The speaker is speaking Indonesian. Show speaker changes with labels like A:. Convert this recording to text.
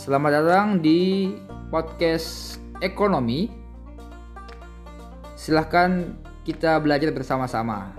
A: Selamat datang di podcast ekonomi. Silahkan kita belajar bersama-sama.